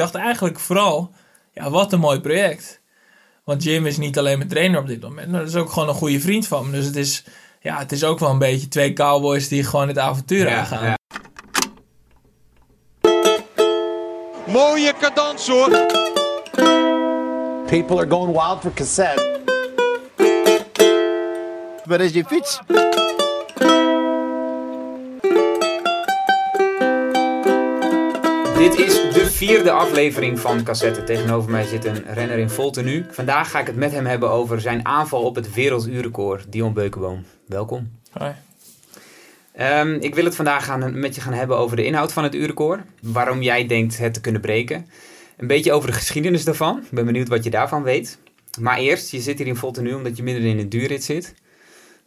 dacht eigenlijk vooral, ja, wat een mooi project. Want Jim is niet alleen mijn trainer op dit moment, maar dat is ook gewoon een goede vriend van me. Dus het is, ja, het is ook wel een beetje twee cowboys die gewoon het avontuur Ja, aangaan. ja. Mooie cadans hoor. People are going wild for cassette. Waar is je fiets? Dit is de vierde aflevering van Cassette. Tegenover mij zit een renner in vol tenue. Vandaag ga ik het met hem hebben over zijn aanval op het werelduurrecord. Dion Beukenboom, welkom. Hoi. Ehm, ik wil het vandaag gaan, met je gaan hebben over de inhoud van het uurrecord. Waarom jij denkt het te kunnen breken. Een beetje over de geschiedenis daarvan. Ik ben benieuwd wat je daarvan weet. Maar eerst, je zit hier in vol tenue omdat je midden in een duurrit zit.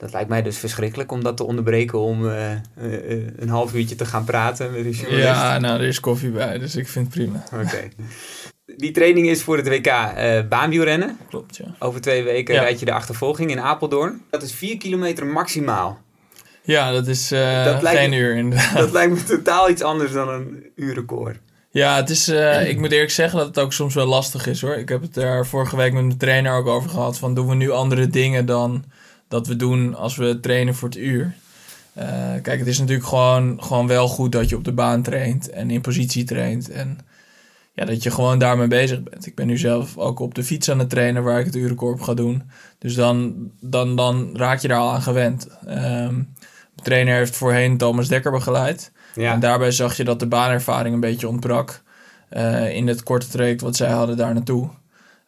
Dat lijkt mij dus verschrikkelijk om dat te onderbreken om eh, eh, eh, een half uurtje te gaan praten met een journalist. Ja, nou, er is koffie bij, dus ik vind het prima. Oké. Die training is voor het WK eh baanwielrennen. Klopt, ja. Over twee weken Ja. rijd je de achtervolging in Apeldoorn. Dat is 4 kilometer maximaal. Ja, dat is Dat geen me- uur inderdaad. Dat lijkt me totaal iets anders dan een uurrecord. Ja, het is, ik moet eerlijk zeggen dat het ook soms wel lastig is hoor. Ik heb het daar vorige week met mijn trainer ook over gehad. Van doen we nu andere dingen dan dat we doen als we trainen voor het uur. Eh, kijk, het is natuurlijk gewoon, gewoon wel goed dat je op de baan traint en in positie traint. En ja, dat je gewoon daarmee bezig bent. Ik ben nu zelf ook op de fiets aan het trainen waar ik het urenkorp ga doen. Dus dan, dan, dan raak je daar al aan gewend. Ehm, mijn trainer heeft voorheen Thomas Dekker begeleid. Ja. En daarbij zag je dat de baanervaring een beetje ontbrak eh, in het korte traject wat zij hadden daar naartoe.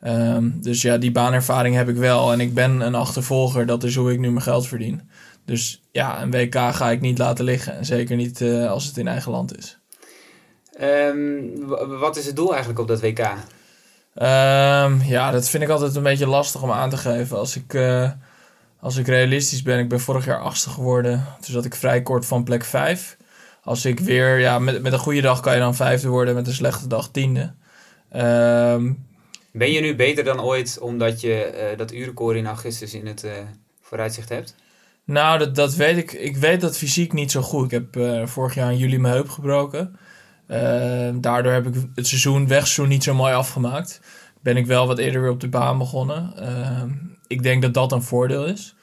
Ehm, dus ja, die baanervaring heb ik wel. En ik ben een achtervolger, dat is hoe ik nu mijn geld verdien. Dus ja, een WK ga ik niet laten liggen. En zeker niet eh, als het in eigen land is. Ehm, wat is het doel eigenlijk op dat WK? Ehm, ja, dat vind ik altijd een beetje lastig om aan te geven. Als ik, eh, als ik realistisch ben, ik ben vorig jaar achtste geworden. Toen zat ik vrij kort van plek vijf. Als ik weer, ja, met, met een goede dag kan je dan vijfde worden, met een slechte dag tiende. Ehm, Ben je nu beter dan ooit omdat je eh, dat uurrecord in augustus in het eh, vooruitzicht hebt? nou, dat, dat weet ik. Ik weet dat fysiek niet zo goed. Ik heb eh, vorig jaar in juli mijn heup gebroken. Daardoor heb ik het seizoen, wegseizoen niet zo mooi afgemaakt. Ben ik wel wat eerder weer op de baan begonnen. Ehm, ik denk dat dat een voordeel is.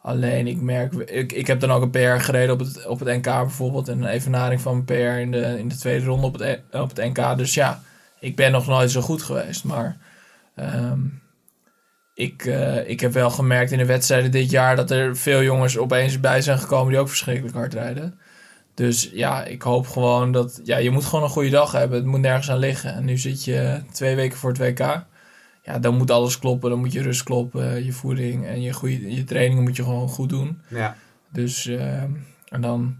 Alleen ik merk, ik, ik heb dan ook een PR gereden op het, op het NK bijvoorbeeld. En een evenaring van mijn PR in de, in de tweede ronde op het, E- op het NK. Dus ja, ik ben nog nooit zo goed geweest. Maar ehm, ik, eh, ik heb wel gemerkt in de wedstrijden dit jaar dat er veel jongens opeens bij zijn gekomen die ook verschrikkelijk hard rijden. Dus ja, ik hoop gewoon dat. Ja, je moet gewoon een goede dag hebben. Het moet nergens aan liggen. En nu zit je twee weken voor het WK. Ja, dan moet alles kloppen. Dan moet je rust kloppen. Je voeding en je, goede, je trainingen moet je gewoon goed doen. Ja. Dus, eh, en dan.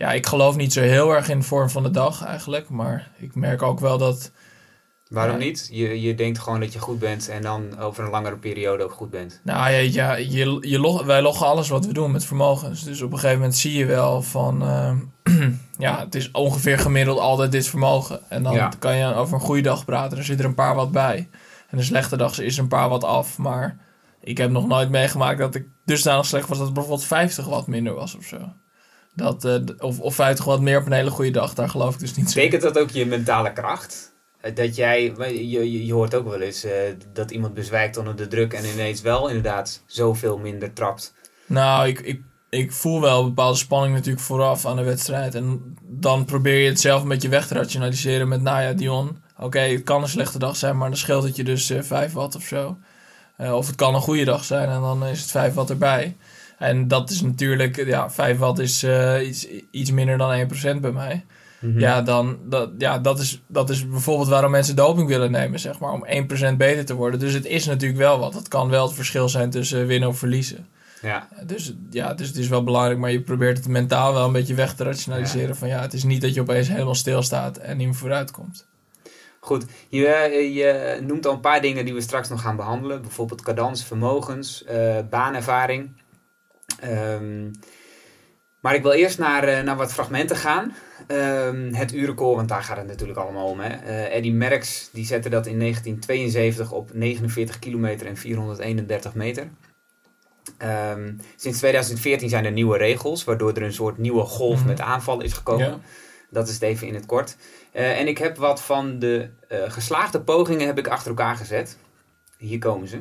Ja, ik geloof niet zo heel erg in de vorm van de dag eigenlijk. Maar ik merk ook wel dat. Waarom Ja. niet? Je, je denkt gewoon dat je goed bent en dan over een langere periode ook goed bent. Nou ja, ja je, je log, wij loggen alles wat we doen met vermogens. Dus op een gegeven moment zie je wel van... ehm, ja, het is ongeveer gemiddeld altijd dit vermogen. En dan Ja. kan je over een goede dag praten. Er zit er een paar wat bij. En een slechte dag is er een paar wat af. Maar ik heb nog nooit meegemaakt dat ik dusdanig slecht was... dat het bijvoorbeeld 50 wat minder was of zo. Dat, d- of, of 50 wat meer op een hele goede dag. Daar geloof ik dus niet zo. Betekent dat ook je mentale kracht? Eh, Dat jij, je, je, hoort ook wel eens eh, dat iemand bezwijkt onder de druk en ineens wel inderdaad zoveel minder trapt. Nou, ik, ik, ik voel wel een bepaalde spanning natuurlijk vooraf aan de wedstrijd. En dan probeer je het zelf een beetje weg te rationaliseren met, nou ja, Dion, oké, het kan een slechte dag zijn, maar dan scheelt het je dus eh 5 watt of zo. Of het kan een goede dag zijn en dan is het 5 watt erbij. En dat is natuurlijk, ja, 5 watt is eh, iets, iets minder dan 1% bij mij. Ja, dan, dat, ja dat, is, dat is bijvoorbeeld waarom mensen doping willen nemen, zeg maar, om 1% beter te worden. Dus het is natuurlijk wel wat. Het kan wel het verschil zijn tussen winnen of verliezen. Ja. Dus, ja, dus het is wel belangrijk, maar je probeert het mentaal wel een beetje weg te rationaliseren. Van ja, het is niet dat je opeens helemaal stilstaat en niet meer vooruit komt. Goed, je, eh, je noemt al een paar dingen die we straks nog gaan behandelen. Bijvoorbeeld cadans, vermogens, eh, baanervaring. Ehm, maar ik wil eerst naar, eh, naar wat fragmenten gaan. Ehm, het urenkoor, want daar gaat het natuurlijk allemaal om. Hè. Eh, Eddy Merckx die zette dat in 1972 op 49 kilometer en 431 meter. Ehm, sinds 2014 zijn er nieuwe regels, waardoor er een soort nieuwe golf Mhm. met aanvallen is gekomen. Ja. Dat is het even in het kort. Eh, en ik heb wat van de geslaagde pogingen heb ik achter elkaar gezet. Hier komen ze.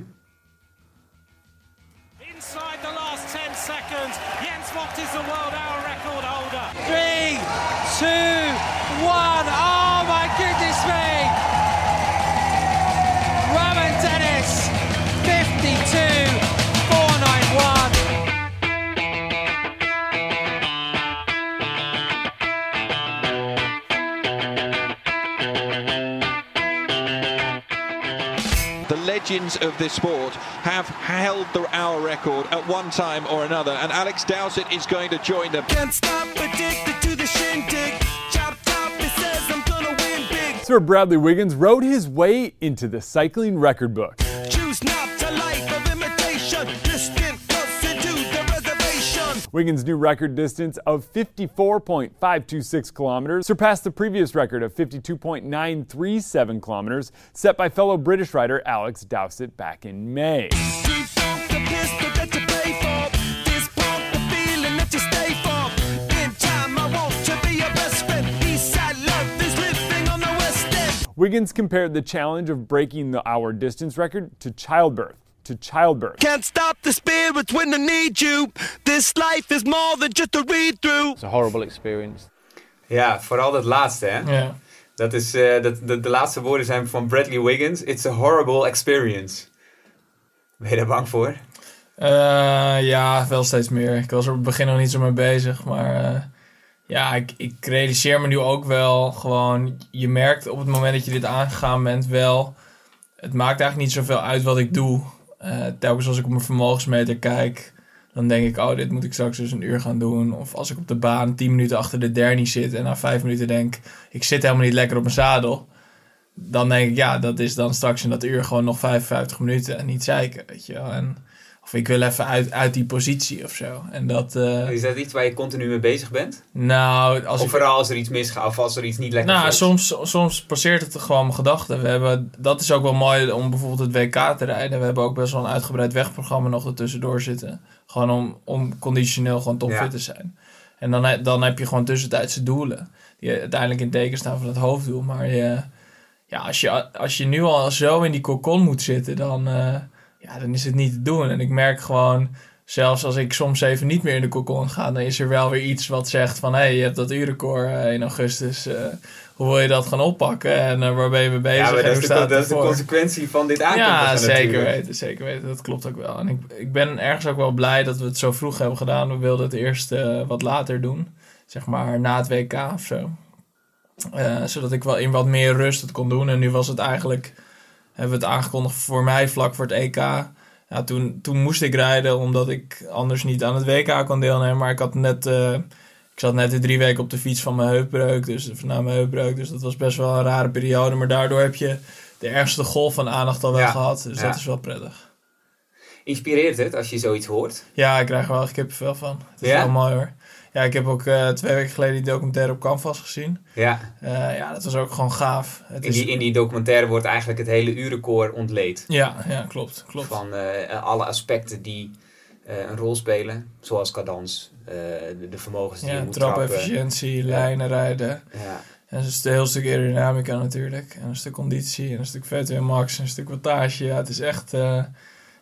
Legends of this sport have held the hour record at one time or another, and Alex Dowsett is going to join them. Can't stop addicted to the shindig. Chop top, it says I'm gonna win big. Sir Bradley Wiggins wrote his way into the cycling record book. Wiggins' new record distance of 54.526 kilometers surpassed the previous record of 52.937 kilometers set by fellow British rider Alex Dowsett back in May. Street pump the pistol that you pay for. This pump the feeling that you stay for. In time, I want to be your best friend. Eastside love is living on the west end. Wiggins compared the challenge of breaking the hour distance record to childbirth. To childbirth. Can't stop the spirits when I need you. This life is more than just a read through. It's a horrible experience. Ja, vooral dat laatste, hè? Ja. Dat is, eh, dat, de, de laatste woorden zijn van Bradley Wiggins. It's a horrible experience. Ben je daar bang voor? Eh, ja, wel steeds meer. Ik was er op het begin nog niet zo mee bezig. Maar eh, ja, ik, ik realiseer me nu ook wel gewoon... Je merkt op het moment dat je dit aangegaan bent wel... Het maakt eigenlijk niet zoveel uit wat ik doe. Eh, telkens als ik op mijn vermogensmeter kijk... Dan denk ik, oh, dit moet ik straks dus een uur gaan doen. Of als ik op de baan 10 minuten achter de dernie zit... en na 5 minuten denk, ik zit helemaal niet lekker op mijn zadel... Dan denk ik, ja, dat is dan straks in dat uur gewoon nog 55 minuten en niet zeiken, weet je. En, of ik wil even uit, uit die positie of zo. En dat, eh, Is dat iets waar je continu mee bezig bent? nou, als Of ik, vooral als er iets misgaat of als er iets niet lekker nou, voelt? soms, soms passeert het gewoon mijn gedachten. We hebben, dat is ook wel mooi om bijvoorbeeld het WK te rijden. We hebben ook best wel een uitgebreid wegprogramma nog ertussendoor zitten. Gewoon om, om conditioneel gewoon topfit Ja. te zijn. En dan, dan heb je gewoon tussentijdse doelen. Die uiteindelijk in teken staan van het hoofddoel. Maar je, ja, als, je, als je nu al zo in die cocon moet zitten, dan, eh, ja, dan is het niet te doen. En ik merk gewoon, zelfs als ik soms even niet meer in de cocon ga, dan is er wel weer iets wat zegt van, hé, hey, je hebt dat uurrecord eh, in augustus. eh, hoe wil je dat gaan oppakken? En eh, waar ben je mee bezig? ja, maar dat is, de, dat is consequentie van dit aankondigen Ja, zeker natuurlijk. weten, zeker weten. Dat klopt ook wel. En ik, ik ben ergens ook wel blij dat we het zo vroeg hebben gedaan. We wilden het eerst wat later doen. Zeg maar na het WK of zo. Zodat ik wel in wat meer rust het kon doen. En nu was het eigenlijk... Hebben we het aangekondigd voor mij vlak voor het EK. Ja, toen, toen moest ik rijden omdat ik anders niet aan het WK kon deelnemen. Maar ik had net... eh, ik zat net de drie weken op de fiets van mijn heupbreuk. Dus na mijn heupbreuk. Dus dat was best wel een rare periode. Maar daardoor heb je de ergste golf van aandacht al wel Ja, gehad. Dus ja. dat is wel prettig. Inspireert het als je zoiets hoort? Ja, ik krijg er wel kippenvel van. Het is Ja? wel mooi hoor. Ja, ik heb ook eh, twee weken geleden die documentaire op Canvas gezien. Ja. Eh, ja, dat was ook gewoon gaaf. Het In is... die, in die documentaire wordt eigenlijk het hele uurrecord ontleed. Ja, ja, klopt. klopt. Van eh, alle aspecten die een rol spelen. Zoals cadans, de, de vermogens die je Ja, moet trappen. trapefficiëntie, lijnen rijden. Ja. En dus een heel stuk aerodynamica natuurlijk. En een stuk conditie. En een stuk VTM max. En een stuk wattage. Ja, het is echt...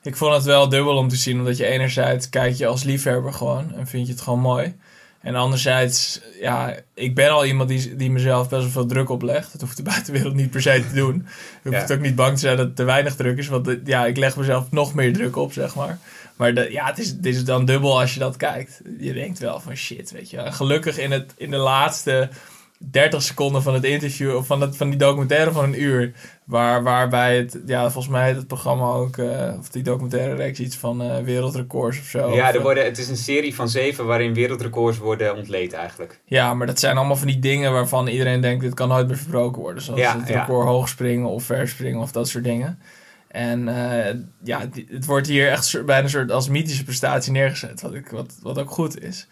ik vond het wel dubbel om te zien. Omdat je enerzijds kijk je als liefhebber gewoon. En vind je het gewoon mooi. En anderzijds, ja, ik ben al iemand die, die mezelf best wel veel druk oplegt. Dat hoeft de buitenwereld niet per se te doen. Je hoeft Ja. ook niet bang te zijn dat het te weinig druk is. Want ja, ik leg mezelf nog meer druk op, zeg maar. Maar de, ja, het is, het is dan dubbel als je dat kijkt. Je denkt wel van shit, weet je. En gelukkig in, het, in de laatste 30 seconden van het interview, of van, het, van die documentaire van een uur, waar, waarbij het, ja, volgens mij het programma ook, eh, of die documentaire reeks iets van eh, wereldrecords of zo. Ja, er eh, worden, het is een serie van zeven waarin wereldrecords worden ontleed eigenlijk. ja, maar dat zijn allemaal van die dingen waarvan iedereen denkt, dit kan nooit meer verbroken worden. Zoals Ja, het ja. record hoogspringen of verspringen of dat soort dingen. En ja, het wordt hier echt bijna een soort als mythische prestatie neergezet, wat, ik, wat, wat ook goed is.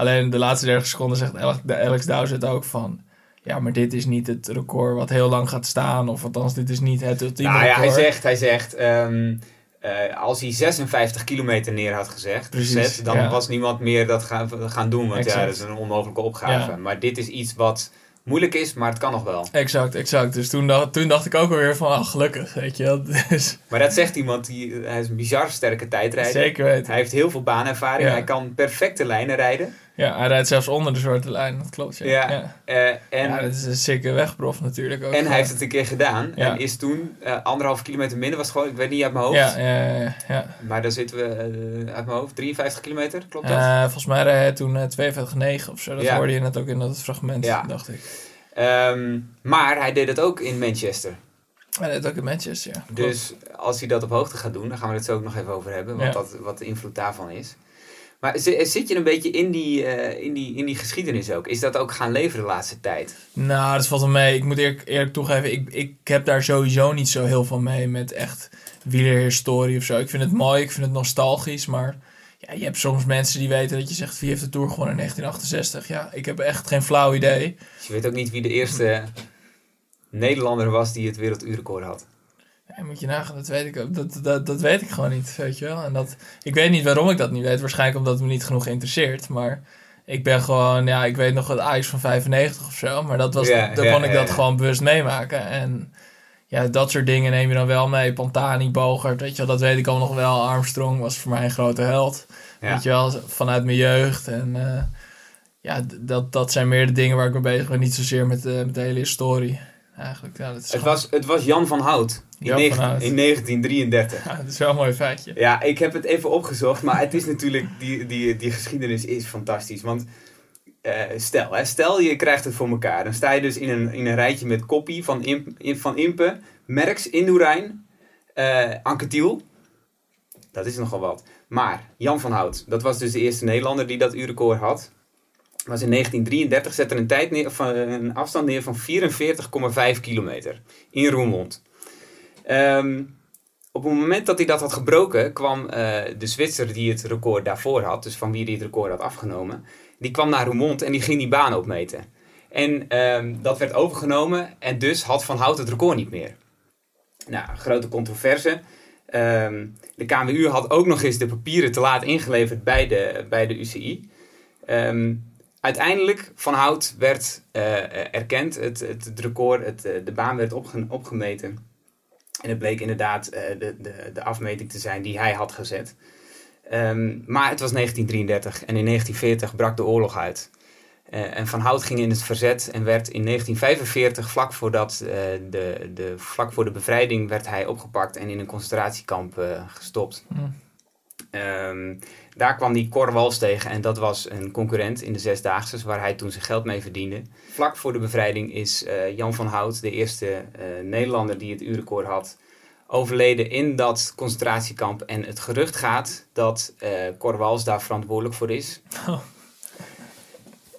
Alleen de laatste 30 seconden zegt Alex, Alex Dowsett ook van... Ja, maar dit is niet het record wat heel lang gaat staan. Of althans, dit is niet het ultieme Nou ja, hij zegt, hij zegt ehm, eh, als hij 56 kilometer neer had gezegd, Precies, gezet, dan ja. was niemand meer dat gaan, gaan doen. Want ja, dat is een onmogelijke opgave. Ja. Maar dit is iets wat moeilijk is, maar het kan nog wel. Exact, exact. Dus toen dacht, toen dacht ik ook alweer van, ah, gelukkig, weet je wel. Dus, Maar dat zegt iemand, die, hij is een bizar sterke tijdrijder. zeker weten. Hij heeft heel veel baanervaring. Ja. Hij kan perfecte lijnen rijden. Ja, hij rijdt zelfs onder de zwarte lijn, dat klopt. Ja, Ja. Eh, en ja dat is een sikke wegprof natuurlijk ook. en hij heeft het een keer gedaan. Ja. En is toen eh, anderhalf kilometer minder. Was gewoon, ik weet niet uit mijn hoofd. Ja, ja. Maar daar zitten we eh, uit mijn hoofd. 53 kilometer, klopt dat? Volgens mij reed hij toen eh 52,9 of zo. Dat hoorde je net ook in dat fragment, Ja. dacht ik. Ehm, maar hij deed het ook in Manchester. Hij deed ook in Manchester, ja. Klopt. Dus als hij dat op hoogte gaat doen, dan gaan we het zo ook nog even over hebben. Wat, dat, wat de invloed daarvan is. Maar zi- zit je een beetje in die, eh, in, die, in die geschiedenis ook? Is dat ook gaan leven de laatste tijd? Nou, dat valt wel mee. Ik moet eerlijk, eerlijk toegeven, ik, ik heb daar sowieso niet zo heel veel mee met echt wielerhistorie of zo. Ik vind het mooi, ik vind het nostalgisch, maar ja, je hebt soms mensen die weten dat je zegt, wie heeft de Tour gewonnen in 1968? Ja, ik heb echt geen flauw idee. Dus je weet ook niet wie de eerste Nederlander was die het werelduurrecord had. Ja, moet je nagaan, dat weet ik. Dat, dat, dat weet ik gewoon niet, weet je wel. En dat, ik weet niet waarom ik dat niet weet. Waarschijnlijk omdat het me niet genoeg interesseert. Maar ik ben gewoon, ja, ik weet nog het Ajax van 95 of zo. Maar dat was, dan kon ik dat gewoon bewust meemaken. En ja, dat soort dingen neem je dan wel mee. Pantani, Bogert, weet je wel, dat weet ik allemaal nog wel. Armstrong was voor mij een grote held. Ja. Weet je wel, vanuit mijn jeugd. En eh, ja, dat, dat zijn meer de dingen waar ik mee bezig ben. Niet zozeer met, de met de hele historie. Eigenlijk, ja, dat is, Het gewoon- was, het was Jan van Hout in, Jan van 19 Hout. in 1933. ja, dat is wel een mooi feitje. Ja, ik heb het even opgezocht, maar het is natuurlijk, die, die, die geschiedenis is fantastisch. Want eh, stel, hè, stel je krijgt het voor elkaar. Dan sta je dus in een, in een rijtje met Koppie van, Imp, van Impe, Merks, Indurain, eh Anquetil. Dat is nogal wat. Maar Jan van Hout, dat was dus de eerste Nederlander die dat uurrecord had. Was in 1933, zette een, tijd van, een afstand neer van 44,5 kilometer in Roermond. Ehm, op het moment dat hij dat had gebroken, kwam eh, de Zwitser die het record daarvoor had, dus van wie hij het record had afgenomen, die kwam naar Roermond en die ging die baan opmeten. En ehm, dat werd overgenomen en dus had Van Hout het record niet meer. Nou, grote controverse. Ehm, de KMU had ook nog eens de papieren te laat ingeleverd bij de, bij de UCI. Ehm, uiteindelijk, Van Hout werd eh, erkend, het, het, record, het, eh, de baan werd opge- opgemeten. En het bleek inderdaad eh, de, de, de afmeting te zijn die hij had gezet. Ehm, maar het was 1933 en in 1940 brak de oorlog uit. En Van Hout ging in het verzet en werd in 1945, vlak, voordat, de, de, vlak voor de bevrijding, werd hij opgepakt en in een concentratiekamp gestopt. Hmm. Ehm, daar kwam hij Cor Wals tegen en dat was een concurrent in de Zesdaagse, waar hij toen zijn geld mee verdiende. Vlak voor de bevrijding is eh, Jan van Hout, de eerste eh, Nederlander die het uurrecord had, overleden in dat concentratiekamp. En het gerucht gaat dat eh Cor Wals daar verantwoordelijk voor is. Oh.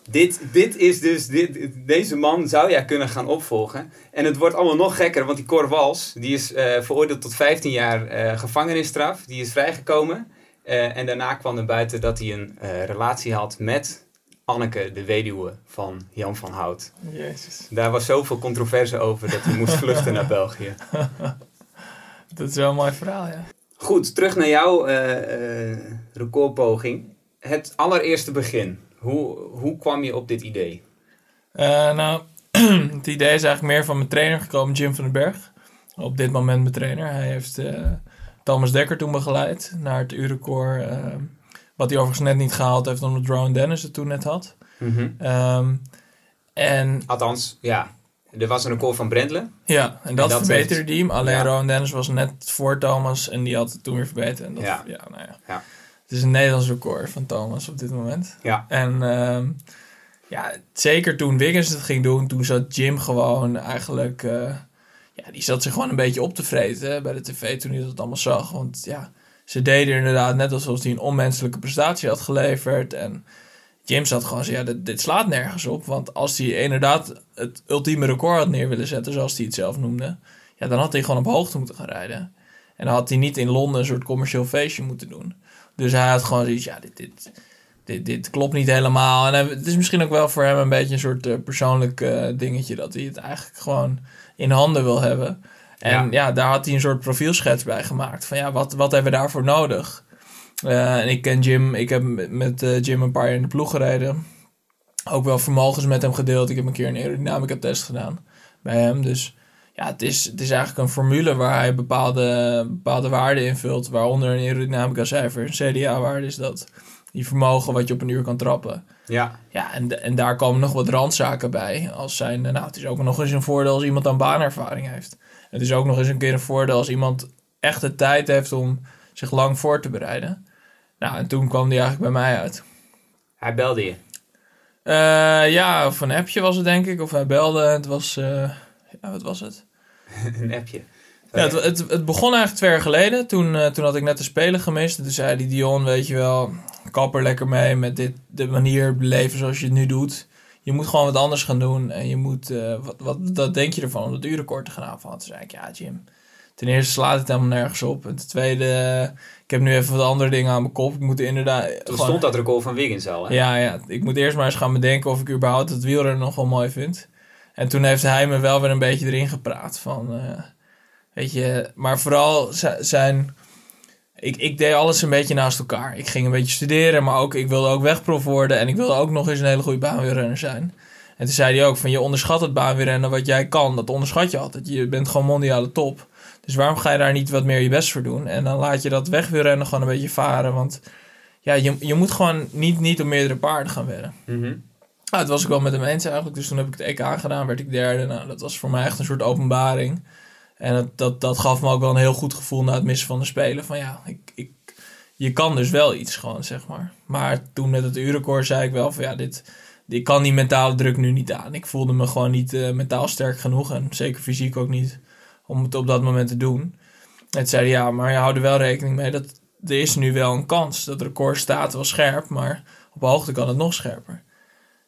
Dit, dit is dus, dit, deze man zou jij kunnen gaan opvolgen. En het wordt allemaal nog gekker, want die Cor Wals, die is veroordeeld tot 15 jaar gevangenisstraf. Die is vrijgekomen. Eh, en daarna kwam er buiten dat hij een eh, relatie had met Anneke, de weduwe van Jan van Hout. Jezus. Daar was zoveel controverse over dat hij moest vluchten naar België. Dat is wel een mooi verhaal, ja. Goed, terug naar jouw eh, recordpoging. Het allereerste begin. Hoe, hoe kwam je op dit idee? Nou, het idee is eigenlijk meer van mijn trainer gekomen, Jim van den Berg. Op dit moment mijn trainer. Hij heeft Thomas Dekker toen begeleid naar het uurrecord. eh, wat hij overigens net niet gehaald heeft, omdat Rowan Dennis het toen net had. Ehm, en Althans, ja. Er was een record van Brendle. ja, en dat, dat verbeterde heeft- die hem. Alleen ja. Rowan Dennis was net voor Thomas en die had het toen weer verbeterd. En dat, Ja. ja. nou ja. Ja. Het is een Nederlands record van Thomas op dit moment. Ja. En ehm, ja, zeker toen Wiggins het ging doen, toen zat Jim gewoon eigenlijk... eh, die zat zich gewoon een beetje op te vreten bij de tv toen hij dat allemaal zag. Want ja, ze deden inderdaad net alsof hij een onmenselijke prestatie had geleverd. En Jim zat gewoon zo, ja, dit, slaat nergens op. Want als hij inderdaad het ultieme record had neer willen zetten, zoals hij het zelf noemde... Ja, dan had hij gewoon op hoogte moeten gaan rijden. En dan had hij niet in Londen een soort commercieel feestje moeten doen. Dus hij had gewoon zoiets, ja, dit, dit, dit, dit klopt niet helemaal. En het is misschien ook wel voor hem een beetje een soort eh, persoonlijk eh, dingetje... dat hij het eigenlijk gewoon in handen wil hebben. En Ja. ja. daar had hij een soort profielschets bij gemaakt. Van ja, wat, wat hebben we daarvoor nodig? Eh, en ik ken Jim, ik heb met- met eh, Jim een paar jaar in de ploeg gereden. Ook wel vermogens met hem gedeeld. Ik heb een keer een aerodynamica test gedaan bij hem. Dus ja, het is, het is eigenlijk een formule waar hij bepaalde, bepaalde waarden invult. Waaronder een aerodynamica cijfer. Een CDA-waarde is dat. Die vermogen wat je op een uur kan trappen. Ja, Ja, en, en daar komen nog wat randzaken bij. Als zijn, nou, het is ook nog eens een voordeel als iemand aan baanervaring heeft. Het is ook nog eens een keer een voordeel als iemand echt de tijd heeft om zich lang voor te bereiden. Nou, en toen kwam die eigenlijk bij mij uit. hij belde je. Eh, ja, of een appje was het denk ik. Of hij belde. Het was, eh, ja, wat was het? een appje. Ja, het, het, het begon eigenlijk twee jaar geleden. Toen, eh, toen had ik net de Spelen gemist. En toen zei die Dion, weet je wel, kap er lekker mee met dit, de manier leven zoals je het nu doet. Je moet gewoon wat anders gaan doen. En je moet, eh, wat, wat dat denk je ervan om dat uurrecord te gaan aanvallen? Toen zei ik, ja Jim, ten eerste slaat het helemaal nergens op. En ten tweede, ik heb nu even wat andere dingen aan mijn kop. Ik moet inderdaad... Toen gewoon- stond dat record van Wiggins al, hè? ja, ja, ik moet eerst maar eens gaan bedenken of ik überhaupt het wielrennen nog wel mooi vind. En toen heeft hij me wel weer een beetje erin gepraat van, eh, weet je, maar vooral zi- zijn, ik, ik deed alles een beetje naast elkaar. Ik ging een beetje studeren, maar ook, ik wilde ook wegprof worden en ik wilde ook nog eens een hele goede baanwielrenner zijn. En toen zei hij ook van, je onderschat het baanwielrennen wat jij kan, dat onderschat je altijd. Je bent gewoon mondiale top. Dus waarom ga je daar niet wat meer je best voor doen? En dan laat je dat wegwielrennen gewoon een beetje varen, want ja, je, je moet gewoon niet, niet op meerdere paarden gaan wedden. Mhm. Nou, het was ik wel met hem eens eigenlijk. Dus toen heb ik het EK gedaan, werd ik derde. Nou, dat was voor mij echt een soort openbaring. En dat, dat, dat gaf me ook wel een heel goed gevoel na het missen van de Spelen. Van ja, ik, ik, je kan dus wel iets gewoon, zeg maar. Maar toen met het uurrecord zei ik wel van ja, dit, ik kan die mentale druk nu niet aan. Ik voelde me gewoon niet eh, mentaal sterk genoeg. En zeker fysiek ook niet. Om het op dat moment te doen. En toen zei ja, maar je houdt er wel rekening mee dat er is nu wel een kans. Dat record staat wel scherp, maar op hoogte kan het nog scherper.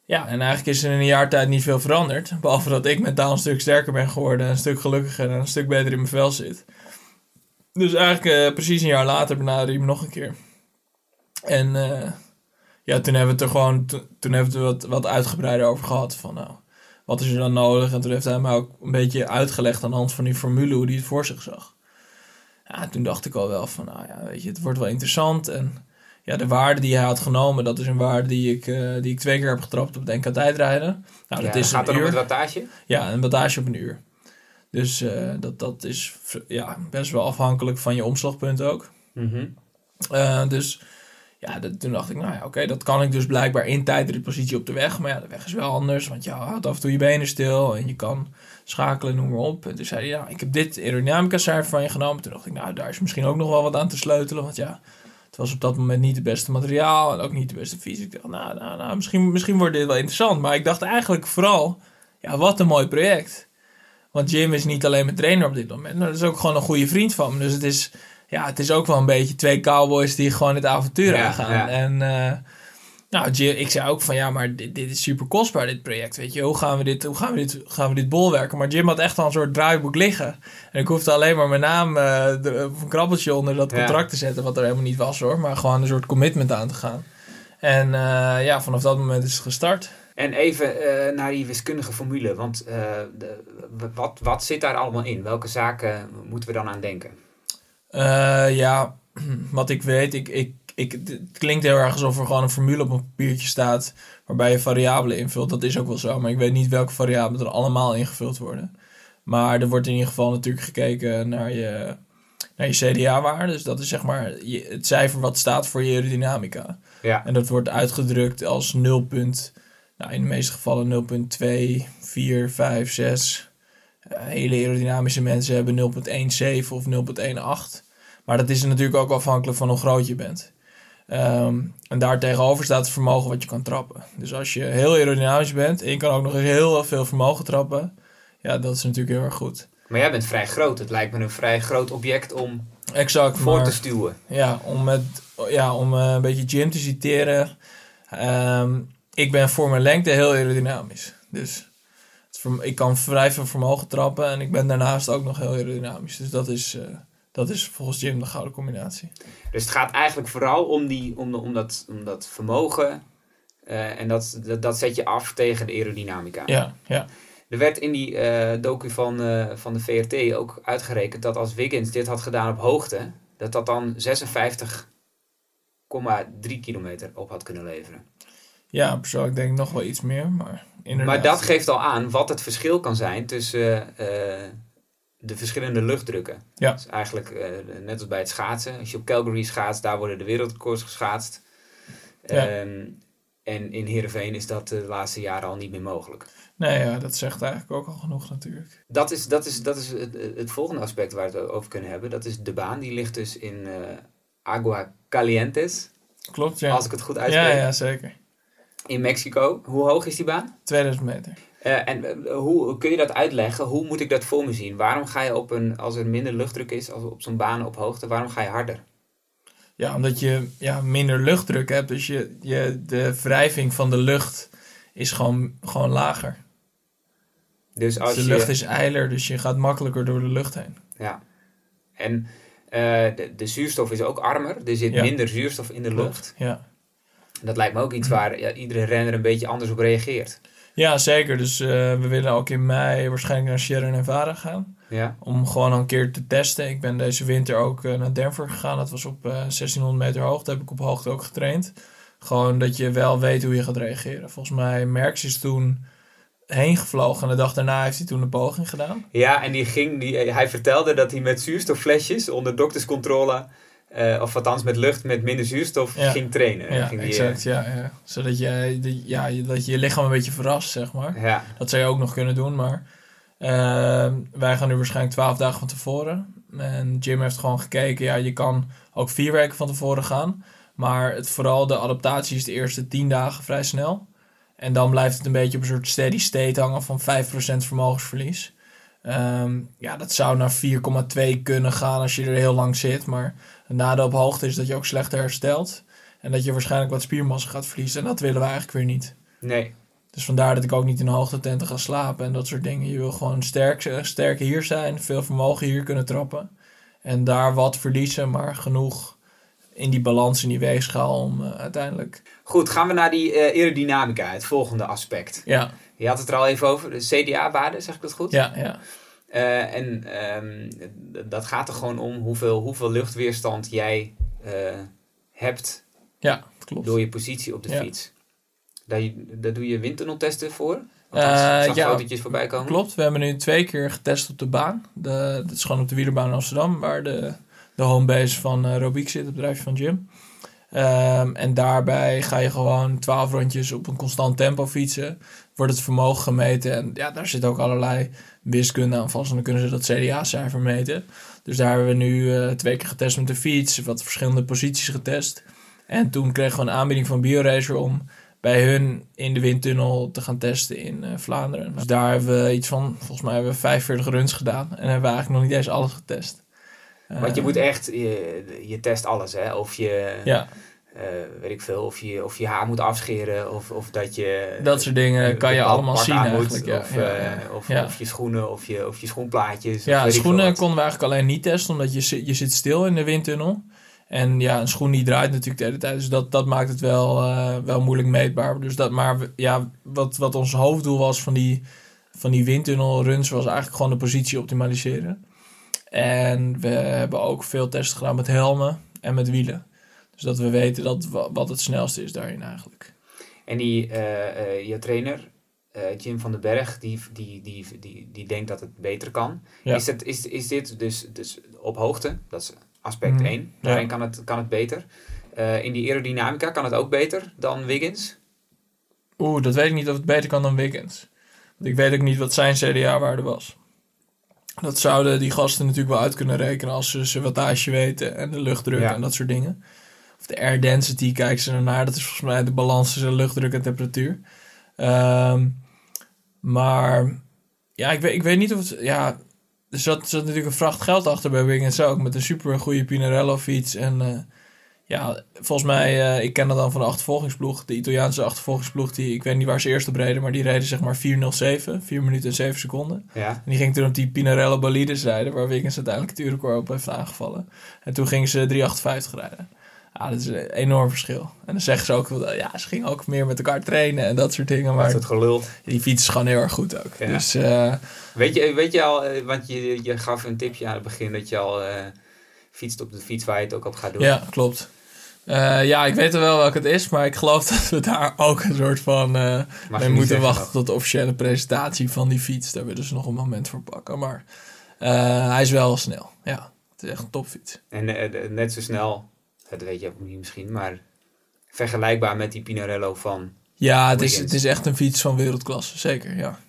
Ja, en eigenlijk is er in een jaar tijd niet veel veranderd. Behalve dat ik mentaal een stuk sterker ben geworden, een stuk gelukkiger en een stuk beter in mijn vel zit. Dus eigenlijk eh, precies een jaar later benaderde hij me nog een keer. En eh, ja, toen hebben we het er gewoon, to- toen hebben we het wat, wat uitgebreider over gehad. Van nou, wat is er dan nodig? En toen heeft hij mij ook een beetje uitgelegd aan de hand van die formule hoe hij het voor zich zag. Ja, toen dacht ik al wel van, nou ja, weet je, het wordt wel interessant. En ja, de waarde die hij had genomen, dat is een waarde die ik, eh, die ik twee keer heb getrapt op het NK tijdrijden. Nou, Ja, dat is gaat een dan uur. het wattage? Ja, een wattage op een uur. Dus eh, dat, dat is ja, best wel afhankelijk van je omslagpunt ook. Mhm. Eh, dus ja, dat- toen dacht ik, nou ja, oké, dat kan ik dus blijkbaar in tijdritpositie op de weg. Maar ja, de weg is wel anders, want je houdt af en toe je benen stil en je kan schakelen, noem maar op. En toen zei hij, ja, ik heb dit aerodynamica cijfer van je genomen. Toen dacht ik, nou, daar is misschien ook nog wel wat aan te sleutelen, want ja, het was op dat moment niet het beste materiaal en ook niet de beste fysiek. Ik dacht, nou, nou, nou misschien, misschien wordt dit wel interessant. Maar ik dacht eigenlijk vooral, ja, wat een mooi project. Want Jim is niet alleen mijn trainer op dit moment, maar dat is ook gewoon een goede vriend van me. Dus het is, ja, het is ook wel een beetje twee cowboys die gewoon het avontuur Ja, aangaan. ja. En uh, nou, ik zei ook van ja, maar dit, dit is super kostbaar, dit project. Weet je, hoe gaan we dit, hoe gaan we dit, gaan we dit bolwerken? Maar Jim had echt al een soort draaiboek liggen. En ik hoefde alleen maar mijn naam uh, of een krabbeltje onder dat contract ja. te zetten, wat er helemaal niet was hoor. Maar gewoon een soort commitment aan te gaan. En uh, ja, vanaf dat moment is het gestart. En even uh, naar die wiskundige formule, want de, wat, wat zit daar allemaal in? Welke zaken moeten we dan aan denken? Ja, wat ik weet, ik, ik, ik, het klinkt heel erg alsof er gewoon een formule op een papiertje staat waarbij je variabelen invult. Dat is ook wel zo, maar ik weet niet welke variabelen er allemaal ingevuld worden. Maar er wordt in ieder geval natuurlijk gekeken naar je, naar je CDA-waarde. Dus dat is zeg maar je, het cijfer wat staat voor je aerodynamica. Ja. En dat wordt uitgedrukt als 0. Nou, in de meeste gevallen 0.2, 4, 5, 6. Uh, hele aerodynamische mensen hebben 0.17 of 0.18. Maar dat is natuurlijk ook afhankelijk van hoe groot je bent. Um, en daar tegenover staat het vermogen wat je kan trappen. Dus als je heel aerodynamisch bent en je kan ook nog eens heel veel vermogen trappen, ja, dat is natuurlijk heel erg goed. Maar jij bent vrij groot. Het lijkt me een vrij groot object om exact, voor maar, te stuwen. Ja, om, met, ja, om uh, een beetje Jim te citeren. Um, ik ben voor mijn lengte heel aerodynamisch. Dus ik kan vrij veel vermogen trappen en ik ben daarnaast ook nog heel aerodynamisch. Dus dat is, uh, dat is volgens Jim de gouden combinatie. Dus het gaat eigenlijk vooral om, die, om, de, om, dat, om dat vermogen uh, en dat, dat, dat, zet je af tegen de aerodynamica. Ja, ja. Er werd in die eh, docu van, eh, van de VRT ook uitgerekend dat als Wiggins dit had gedaan op hoogte, dat dat dan 56,3 kilometer op had kunnen leveren. Ja, persoonlijk denk ik nog wel iets meer, maar inderdaad. Maar dat geeft al aan wat het verschil kan zijn tussen eh, de verschillende luchtdrukken. Ja. Is eigenlijk eh, net als bij het schaatsen. Als je op Calgary schaatst, daar worden de wereldrecords geschaatst. Ja. Ehm, en in Heerenveen is dat de laatste jaren al niet meer mogelijk. Nee, ja, dat zegt eigenlijk ook al genoeg natuurlijk. Dat is, dat is, dat is het, het volgende aspect waar we het over kunnen hebben. Dat is de baan. Die ligt dus in eh Agua Calientes, Klopt, ja. als ik het goed uitspreek, ja, ja, zeker. in Mexico. Hoe hoog is die baan? 2000 meter. Eh, en eh, hoe kun je dat uitleggen? Hoe moet ik dat voor me zien? Waarom ga je op een, als er minder luchtdruk is, als op zo'n baan op hoogte, waarom ga je harder? Ja, omdat je ja, minder luchtdruk hebt. Dus je, je, de wrijving van de lucht is gewoon, gewoon lager. Dus als Dus de je, lucht is eiler, dus je gaat makkelijker door de lucht heen. Ja. En eh, de, de zuurstof is ook armer. Er zit Ja. minder zuurstof in de lucht. Ja. Dat lijkt me ook iets waar ja, iedere renner een beetje anders op reageert. Ja, zeker. Dus eh, we willen ook in mei waarschijnlijk naar Sierra Nevada gaan. Ja. Om gewoon een keer te testen. Ik ben deze winter ook eh, naar Denver gegaan. Dat was op eh 1600 meter hoogte. Heb ik op hoogte ook getraind. Gewoon dat je wel weet hoe je gaat reageren. Volgens mij Merckx is toen heen gevlogen. En de dag daarna heeft hij toen een poging gedaan. Ja, en die ging, die, hij vertelde dat hij met zuurstofflesjes onder dokterscontrole, eh, of althans met lucht met minder zuurstof, Ja. ging trainen. Ja, ging die, exact. Ja, ja. Zodat je, de- ja, je- dat je je lichaam een beetje verrast, zeg maar. ja, Dat zou je ook nog kunnen doen, maar ehm, wij gaan nu waarschijnlijk 12 dagen van tevoren. En Jim heeft gewoon gekeken, ja, je kan ook vier weken van tevoren gaan. Maar het, vooral de adaptatie is de eerste 10 dagen vrij snel. En dan blijft het een beetje op een soort steady state hangen van 5% vermogensverlies. Ehm, ja, dat zou naar 4,2 kunnen gaan als je er heel lang zit. Maar het nadeel op hoogte is dat je ook slechter herstelt. En dat je waarschijnlijk wat spiermassa gaat verliezen. En dat willen we eigenlijk weer niet. nee. Dus vandaar dat ik ook niet in een hoogtetenten ga slapen en dat soort dingen. Je wil gewoon sterk, sterk hier zijn, veel vermogen hier kunnen trappen. En daar wat verliezen, maar genoeg in die balans, in die weegschaal om eh, uiteindelijk... Goed, gaan we naar die eh, aerodynamica, het volgende aspect. Ja, Je had het er al even over, de CDA-waarde, zeg ik dat goed? ja, ja. Eh, en ehm, dat gaat er gewoon om hoeveel, hoeveel luchtweerstand jij eh, hebt Ja, klopt. door je positie op de Ja. fiets. Daar, doe je windtunneltesten voor? Zag ja, voorbij komen. Klopt, we hebben nu twee keer getest op de baan. De, dat is gewoon op de wielerbaan in Amsterdam, waar de, de homebase van eh Robiek zit, het bedrijf van Jim. Ehm, en daarbij ga je gewoon 12 rondjes op een constant tempo fietsen. Wordt het vermogen gemeten. En ja, daar zit ook allerlei wiskunde aan vast. En dan kunnen ze dat CDA-cijfer meten. Dus daar hebben we nu eh, twee keer getest met de fiets. Wat verschillende posities getest. En toen kregen we een aanbieding van BioRacer om bij hun in de windtunnel te gaan testen in eh, Vlaanderen. Dus daar hebben we iets van, volgens mij hebben we 45 runs gedaan. En hebben we eigenlijk nog niet eens alles getest. Want je Eh, moet echt, je, je test alles hè. Of je, Ja, eh, weet ik veel, of je, of je haar moet afscheren. Of, of dat je... dat soort dingen een kan je allemaal zien eigenlijk. Ja, Of, ja, eh, ja. of, je schoenen, of je, of je schoenplaatjes. Ja, schoenen konden we eigenlijk alleen niet testen, omdat je, je zit stil in de windtunnel. En ja, een schoen die draait natuurlijk de hele tijd. Dus dat, dat maakt het wel, eh, wel moeilijk meetbaar. Dus dat, maar ja, wat, wat ons hoofddoel was van die, van die windtunnelruns... was eigenlijk gewoon de positie optimaliseren. En we hebben ook veel testen gedaan met helmen en met wielen. Dus dat we weten dat, wa- wat het snelste is daarin eigenlijk. En die, eh, eh, je trainer, eh, Jim van den Berg, die, die, die, die, die denkt dat het beter kan. Ja. Is, het, is, is dit dus, dus op hoogte? Dat is aspect Mhm. 1. Daarin kan, het, kan het beter. Eh, in die aerodynamica kan het ook beter dan Wiggins. Oeh, dat weet ik niet of het beter kan dan Wiggins. Want ik weet ook niet wat zijn CDA-waarde was. Dat zouden die gasten natuurlijk wel uit kunnen rekenen als ze zijn wattage weten en de luchtdruk Ja. en dat soort dingen. Of de air density kijken ze ernaar. Dat is volgens mij de balans tussen luchtdruk en temperatuur. Ehm, maar ja, ik weet, ik weet niet of het... Ja, er zat, zat natuurlijk een vracht geld achter bij Wiggins ook. Met een super goede Pinarello fiets. En eh, ja, volgens mij, eh, ik ken dat dan van de achtervolgingsploeg. De Italiaanse achtervolgingsploeg. Die, ik weet niet waar ze eerst op reden. Maar die reden zeg maar 4.07. 4 minuten en 7 seconden. Ja. En die ging toen op die Pinarello Bolides rijden. Waar Wiggins uiteindelijk het op heeft aangevallen. En toen gingen ze 3.58 rijden. Ja, dat is een enorm verschil. En dan zeggen ze ook, wel, ja, ze gingen ook meer met elkaar trainen en dat soort dingen. Maar het gelul. die fiets is gewoon heel erg goed ook. Ja. Dus eh, Weet je, weet je al, eh, want je, je gaf een tipje aan het begin dat je al eh, fietst op de fiets waar je het ook op gaat doen. ja, klopt. Eh, ja, ik weet er wel welke het is, maar ik geloof dat we daar ook een soort van... eh niet moeten wachten nog. tot de officiële presentatie van die fiets. Daar willen ze nog een moment voor pakken. Maar eh, hij is wel snel. Ja, het is echt een topfiets. En net zo snel, dat weet je ook niet misschien, maar vergelijkbaar met die Pinarello van. Ja, het is, het is echt een fiets van wereldklasse. Zeker, ja.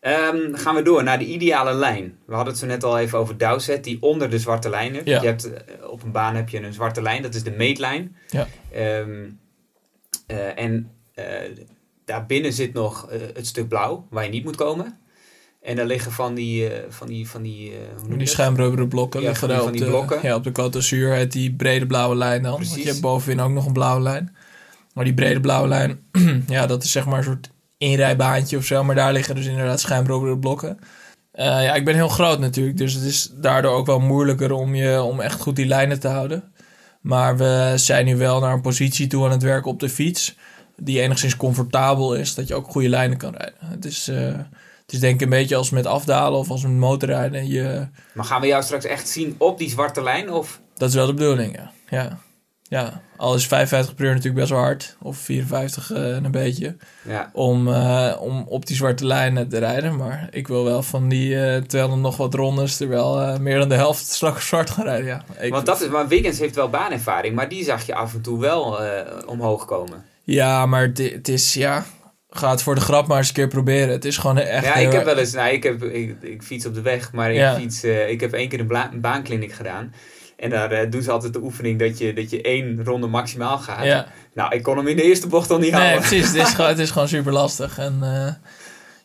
Ehm, gaan we door naar de ideale lijn. We hadden het zo net al even over Dowsett, die onder de zwarte lijn. Ja. Je hebt eh, op een baan heb je een zwarte lijn, dat is de meetlijn. Ja. Ehm, eh, en eh, daarbinnen zit nog het stuk blauw, waar je niet moet komen. En daar liggen van die, eh, van die, van die, hoe dat? schuimrubberen blokken Ja, liggen van die- op, van die de, blokken. Ja, op de Côte d'Azur heet die brede blauwe lijn dan. Want Precies. je hebt bovenin ook nog een blauwe lijn. Maar die brede blauwe lijn, ja, dat is zeg maar een soort inrijbaantje of zo. Maar daar liggen dus inderdaad schuimrubberen blokken. Eh, ja, ik ben heel groot natuurlijk. Dus het is daardoor ook wel moeilijker om, je, om echt goed die lijnen te houden. Maar we zijn nu wel naar een positie toe aan het werken op de fiets. Die enigszins comfortabel is. Dat je ook goede lijnen kan rijden. Het is, het is denk ik een beetje als met afdalen of als met motorrijden. Je, Maar gaan we jou straks echt zien op die zwarte lijn? Of? dat is wel de bedoeling, ja. Ja, ja. al is 55 per uur natuurlijk best wel hard. Of 54 eh, en een beetje. Ja. Om, eh, om op die zwarte lijnen te rijden. Maar ik wil wel van die eh 200 nog wat rondes... er eh, meer dan de helft straks zwart gaan rijden, ja. Ik, Want dat is, maar Wiggins heeft wel baanervaring, maar die zag je af en toe wel omhoog komen. Ja, maar het, het is, ja... Ga het voor de grap maar eens een keer proberen. Het is gewoon echt... Ja, ik heb wel eens, nou, ik, heb, ik, ik fiets op de weg, maar ik, Ja. fiets, eh, ik heb één keer een, bla- een baankliniek gedaan. En daar eh, doen ze altijd de oefening dat je, dat je één ronde maximaal gaat. Ja. Nou, ik kon hem in de eerste bocht al niet Nee, halen. precies. Het is gewoon, het is gewoon super lastig. En eh,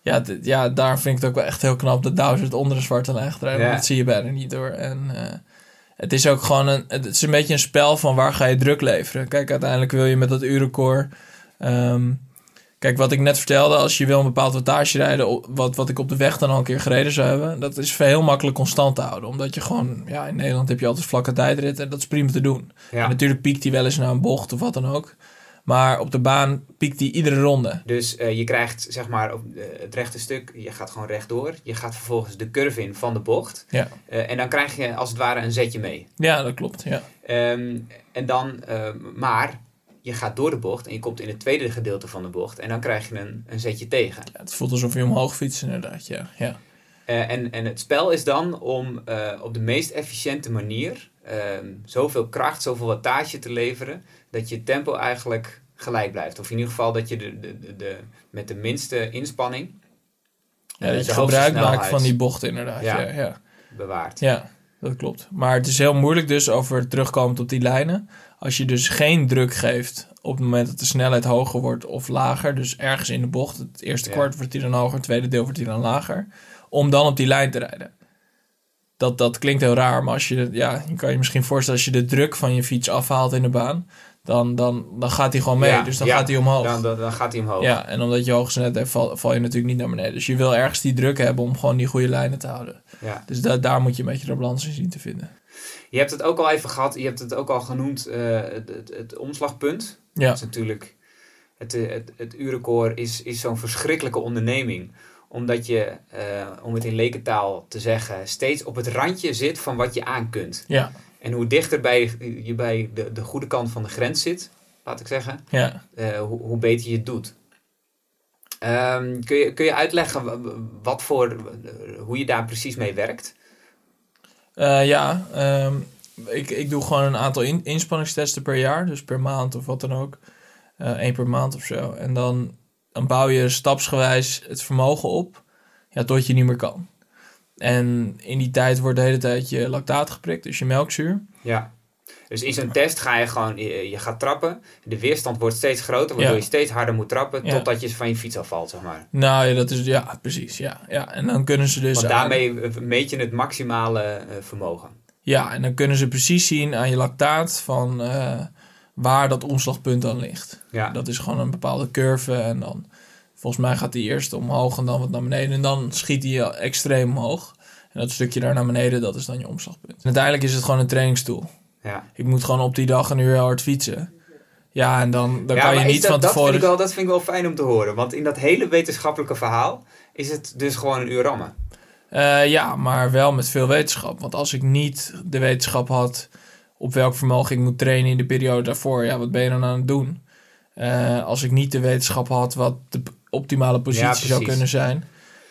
ja, ja, daar vind ik het ook wel echt heel knap dat Dowser het onder de zwarte lijn. Ja. Dat zie je bijna niet door. En het is ook gewoon een, het is een beetje een spel van waar ga je druk leveren. Kijk, uiteindelijk wil je met dat urenkoor... ehm, kijk, wat ik net vertelde, als je wil een bepaald wattage rijden... wat, wat ik op de weg dan al een keer gereden zou hebben... dat is heel makkelijk constant te houden. Omdat je gewoon... Ja, in Nederland heb je altijd vlakke tijdrit en dat is prima te doen. Ja. En natuurlijk piekt hij wel eens naar een bocht of wat dan ook. Maar op de baan piekt hij iedere ronde. Dus eh, je krijgt zeg maar op, eh, het rechte stuk, je gaat gewoon rechtdoor. Je gaat vervolgens de curve in van de bocht. Ja, Eh, en dan krijg je als het ware een zetje mee. ja dat klopt. Ja. Ehm, en dan, maar je gaat door de bocht en je komt in het tweede gedeelte van de bocht. En dan krijg je een, een zetje tegen. Ja, het voelt alsof je omhoog fietst inderdaad. Ja, ja. Eh, en, en het spel is dan om eh, op de meest efficiënte manier ehm, zoveel kracht, zoveel wattage te leveren, dat je tempo eigenlijk gelijk blijft. Of in ieder geval dat je de, de, de, de- met de minste inspanning ja eh, dat je gebruik maakt van die bocht inderdaad. Ja. Ja. Ja, ja. Dat klopt. Maar het is heel moeilijk dus over terugkomend op die lijnen. Als je dus geen druk geeft op het moment dat de snelheid hoger wordt of lager. Dus ergens in de bocht. Het eerste Ja. kwart wordt die dan hoger, het tweede deel wordt die dan lager. Om dan op die lijn te rijden. Dat, dat klinkt heel raar, maar als je, ja, je kan je misschien voorstellen als je de druk van je fiets afhaalt in de baan, dan, dan, dan gaat hij gewoon mee. Ja, dus dan ja, gaat hij omhoog. Dan, dan, dan gaat hij omhoog. Ja, en omdat je hoge snelheid hebt, val, val je natuurlijk niet naar beneden. Dus je wil ergens die druk hebben om gewoon die goede lijnen te houden. Ja. Dus da- daar moet je een beetje de balans in zien te vinden. Je hebt het ook al even gehad, je hebt het ook al genoemd, eh, het, het, het omslagpunt. Ja, Dat is natuurlijk, het, eh, het, het urenkoor is, is zo'n verschrikkelijke onderneming. Omdat je, eh, om het in lekentaal te zeggen, steeds op het randje zit van wat je aan kunt. ja, En hoe dichter bij, je bij de, de goede kant van de grens zit, laat ik zeggen, ja. eh, hoe, hoe beter je het doet. Ehm, kun, je, kun je uitleggen wa- wa- wat voor, eh, hoe je daar precies mee werkt? Eh, ja, ehm, ik, ik doe gewoon een aantal in, inspanningstesten per jaar. Dus per maand of wat dan ook. Eén per maand of zo. En dan, dan bouw je stapsgewijs het vermogen op. Ja, tot je niet meer kan. En in die tijd wordt de hele tijd je lactaat geprikt. Dus je melkzuur. Ja. Dus in zo'n test ga je gewoon, je, gaat trappen. De weerstand wordt steeds groter, waardoor Ja. je steeds harder moet trappen. Ja. Totdat je van je fiets afvalt, zeg maar. Nou ja, dat is, ja, precies. Ja, ja. En dan kunnen ze dus... Want daarmee eh, meet je het maximale eh, vermogen. Ja, en dan kunnen ze precies zien aan je lactaat van eh, waar dat omslagpunt dan ligt. Ja. Dat is gewoon een bepaalde curve en dan volgens mij gaat die eerst omhoog en dan wat naar beneden en dan schiet die extreem omhoog. En dat stukje daar naar beneden, dat is dan je omslagpunt. En uiteindelijk is het gewoon een trainingstool. Ja. Ik moet gewoon op die dag een uur hard fietsen. Ja, en dan, dan Ja, kan je niet dat, van dat tevoren... Vind ik wel, dat vind ik wel fijn om te horen. Want in dat hele wetenschappelijke verhaal is het dus gewoon een uur rammen. Eh, ja, maar wel met veel wetenschap. Want als ik niet de wetenschap had op welk vermogen ik moet trainen in de periode daarvoor, ja, wat ben je dan aan het doen? Eh, als ik niet de wetenschap had wat de optimale positie zou kunnen zijn.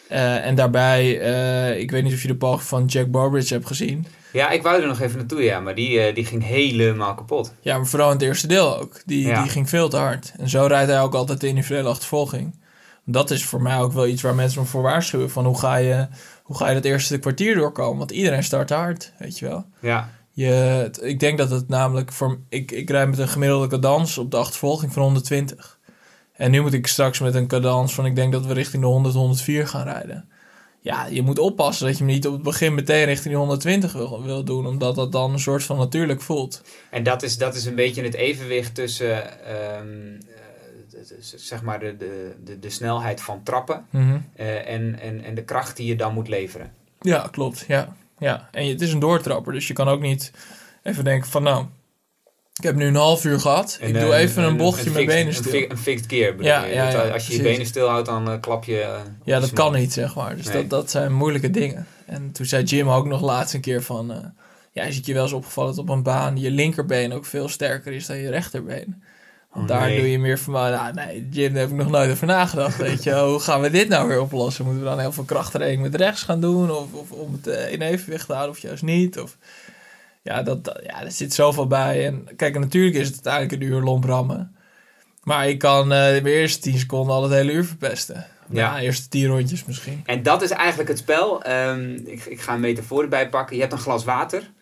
Eh, en daarbij, eh, ik weet niet of je de poging van Jack Barbridge hebt gezien. Ja, ik wou er nog even naartoe, ja. Maar die, eh, die ging helemaal kapot. Ja, maar vooral in het eerste deel ook. Die, Ja. die ging veel te hard. En zo rijdt hij ook altijd de individuele achtervolging. Dat is voor mij ook wel iets waar mensen me voor waarschuwen. Van hoe ga je, hoe ga je dat eerste kwartier doorkomen? Want iedereen start hard, weet je wel. Ja, Je, ik denk dat het namelijk voor. Ik, ik rijd met een gemiddelde cadans op de achtervolging van 120. En nu moet ik straks met een cadans van. Ik denk dat we richting de 100, 104 gaan rijden. Ja, je moet oppassen dat je hem niet op het begin meteen richting die 120 wil, wil doen. Omdat dat dan een soort van natuurlijk voelt. en dat is, dat is een beetje het evenwicht tussen, ehm, eh, zeg maar, de, de, de, de snelheid van trappen Mhm. eh, en, en, en de kracht die je dan moet leveren. Ja, klopt. Ja. ja. En je- het is een doortrapper. Dus je kan ook niet even denken van. Nou, ik heb nu een half uur gehad. En, ik eh, doe even een bochtje met benen stil. een fixed bedoel Ja, je. ja, ja, eh, als je je benen stilhoudt, dan eh, klap je... eh, Ja, dat je kan niet, zeg maar. Dus Nee. dat, dat zijn moeilijke dingen. En toen zei Jim ook nog laatst een keer van... eh, ja, het je wel eens opgevallen dat op een baan je linkerbeen ook veel sterker is dan je rechterbeen? Want Oh, daar nee. doe je meer van... Nou, nee, Jim, daar heb ik nog nooit over nagedacht, weet je. Hoe gaan we dit nou weer oplossen? Moeten we dan heel veel krachttraining met rechts gaan doen? Of, of om het eh, in evenwicht te houden of juist niet? Of... Ja, dat, ja, er zit zoveel bij. En kijk, natuurlijk is het uiteindelijk een uur lomp rammen. Maar ik kan eh de eerste 10 seconden al het hele uur verpesten. Ja, Ja. eerste 10 rondjes misschien. En dat is eigenlijk het spel. Ehm, ik, ik ga een metafoor erbij pakken. Je hebt een glas water.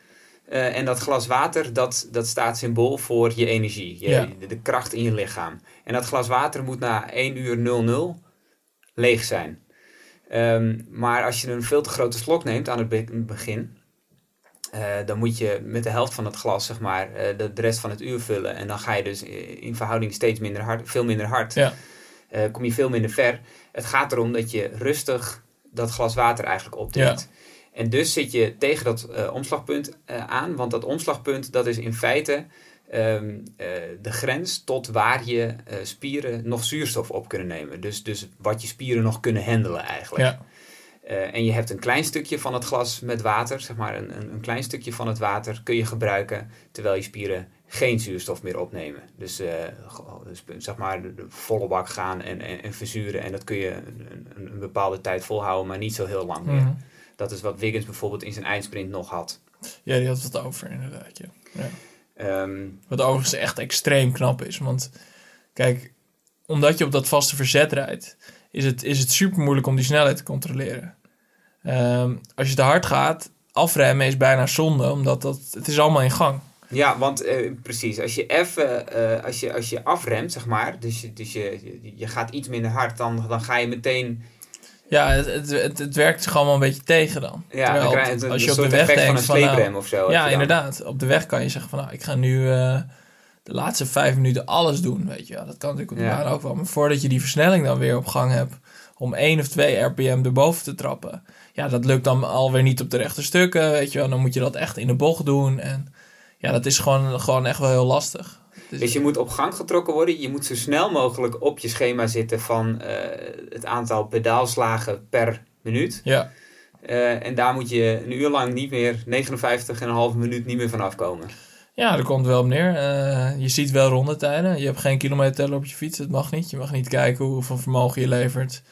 Eh, en dat glas water, dat, dat staat symbool voor je energie. Je, Ja. de, de kracht in je lichaam. En dat glas water moet na 1 uur 00 leeg zijn. Ehm, maar als je een veel te grote slok neemt aan het be- begin... eh, dan moet je met de helft van het glas, zeg maar, eh, de, de rest van het uur vullen. En dan ga je dus in verhouding steeds minder hard, veel minder hard. Ja. eh, kom je veel minder ver. Het gaat erom dat je rustig dat glas water eigenlijk opdrinkt. En dus zit je tegen dat omslagpunt aan, want dat omslagpunt dat is in feite ehm, eh, de grens tot waar je spieren nog zuurstof op kunnen nemen. Dus, dus wat je spieren nog kunnen handelen eigenlijk. Ja. Eh, en je hebt een klein stukje van het glas met water, zeg maar een, een, een klein stukje van het water kun je gebruiken terwijl je spieren geen zuurstof meer opnemen. Dus, eh, dus zeg maar de, volle bak gaan en, en, en verzuren en dat kun je een, een, een bepaalde tijd volhouden, maar niet zo heel lang meer. Mhm. Dat is wat Wiggins bijvoorbeeld in zijn eindsprint nog had. Ja, die had wat over inderdaad. Ja. Ja. Ehm, Wat overigens echt extreem knap is. Want kijk, omdat je op dat vaste verzet rijdt, is het, is het super moeilijk om die snelheid te controleren. Ehm, als je te hard gaat, afremmen is bijna zonde, omdat dat, het is allemaal in gang. ja, want eh, precies, als je even, eh, als, je, als je afremt, zeg maar, dus, je, dus je, je, gaat iets minder hard, dan, dan ga je meteen, Ja, het, het, het, het werkt zich allemaal een beetje tegen dan. ja, Terwijl dan krijg je een, als je op de weg effect van denkt een van, nou, sleeprem of zo. Ja, inderdaad. Op de weg kan je zeggen van nou, ik ga nu eh, de laatste vijf minuten alles doen, weet je wel. Dat kan natuurlijk op de Ja. ook wel. Maar voordat je die versnelling dan weer op gang hebt om één of twee rpm erboven te trappen. Ja, dat lukt dan alweer niet op de rechte stukken, weet je wel. Dan moet je dat echt in de bocht doen. En ja, dat is gewoon, gewoon echt wel heel lastig. Dus, Dus je moet op gang getrokken worden. Je moet zo snel mogelijk op je schema zitten van eh, het aantal pedaalslagen per minuut. ja, Eh, en daar moet je een uur lang niet meer, 59,5 minuut niet meer van afkomen. ja, daar komt wel op neer. Eh, je ziet wel rondetijden. Je hebt geen kilometerteller op je fiets, dat mag niet. Je mag niet kijken hoeveel vermogen je levert.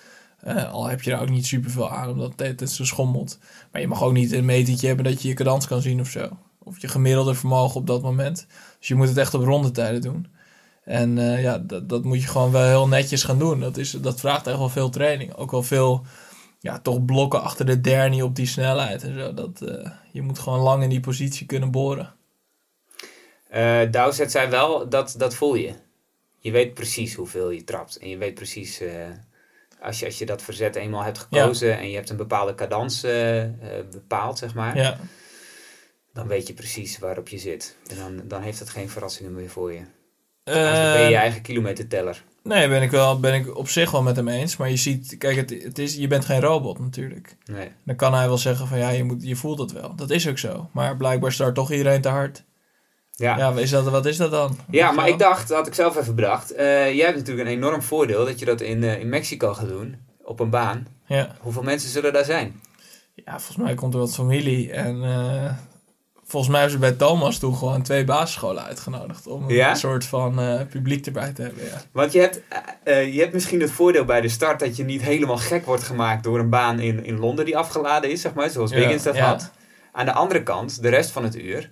Eh, al heb je er ook niet superveel aan, omdat het, zo schommelt. Maar je mag ook niet een metertje hebben dat je je cadans kan zien of zo. Of je gemiddelde vermogen op dat moment. Dus je moet het echt op rondetijden doen. En eh, ja, dat, moet je gewoon wel heel netjes gaan doen. Dat, is, dat vraagt echt wel veel training. Ook wel veel, ja, toch blokken achter de dernie op die snelheid en zo. Dat, eh, je moet gewoon lang in die positie kunnen boren. Eh Dowsett zei wel, dat, dat voel je. Je weet precies hoeveel je trapt. En je weet precies, als, je, als je dat verzet eenmaal hebt gekozen en je hebt een bepaalde cadans eh, eh, bepaald, zeg maar. Ja, Dan weet je precies waarop je zit. En dan, dan heeft dat geen verrassingen meer voor je. Eh, dan ben je je eigen kilometerteller. Nee, ben ik, wel, ben ik op zich wel met hem eens. Maar je ziet, kijk, het, het is, je bent geen robot natuurlijk. Nee. Dan kan hij wel zeggen van ja, je, moet, je voelt het wel. Dat is ook zo. Maar blijkbaar start toch iedereen te hard. Ja. Ja, is dat, wat is dat dan? Ja, maar ik dacht, dat had ik zelf even bedacht. eh, jij hebt natuurlijk een enorm voordeel dat je dat in, eh, in Mexico gaat doen. Op een baan. Ja. Hoeveel mensen zullen daar zijn? ja, volgens mij komt er wat familie. En eh, volgens mij hebben ze bij Thomas toen gewoon twee basisscholen uitgenodigd. Om Ja? een soort van publiek erbij te hebben. Ja. Want je hebt, je hebt misschien het voordeel bij de start dat je niet helemaal gek wordt gemaakt door een baan in, in Londen die afgeladen is, zeg maar, zoals Ja, Wiggins dat had. Aan de andere kant, de rest van het uur,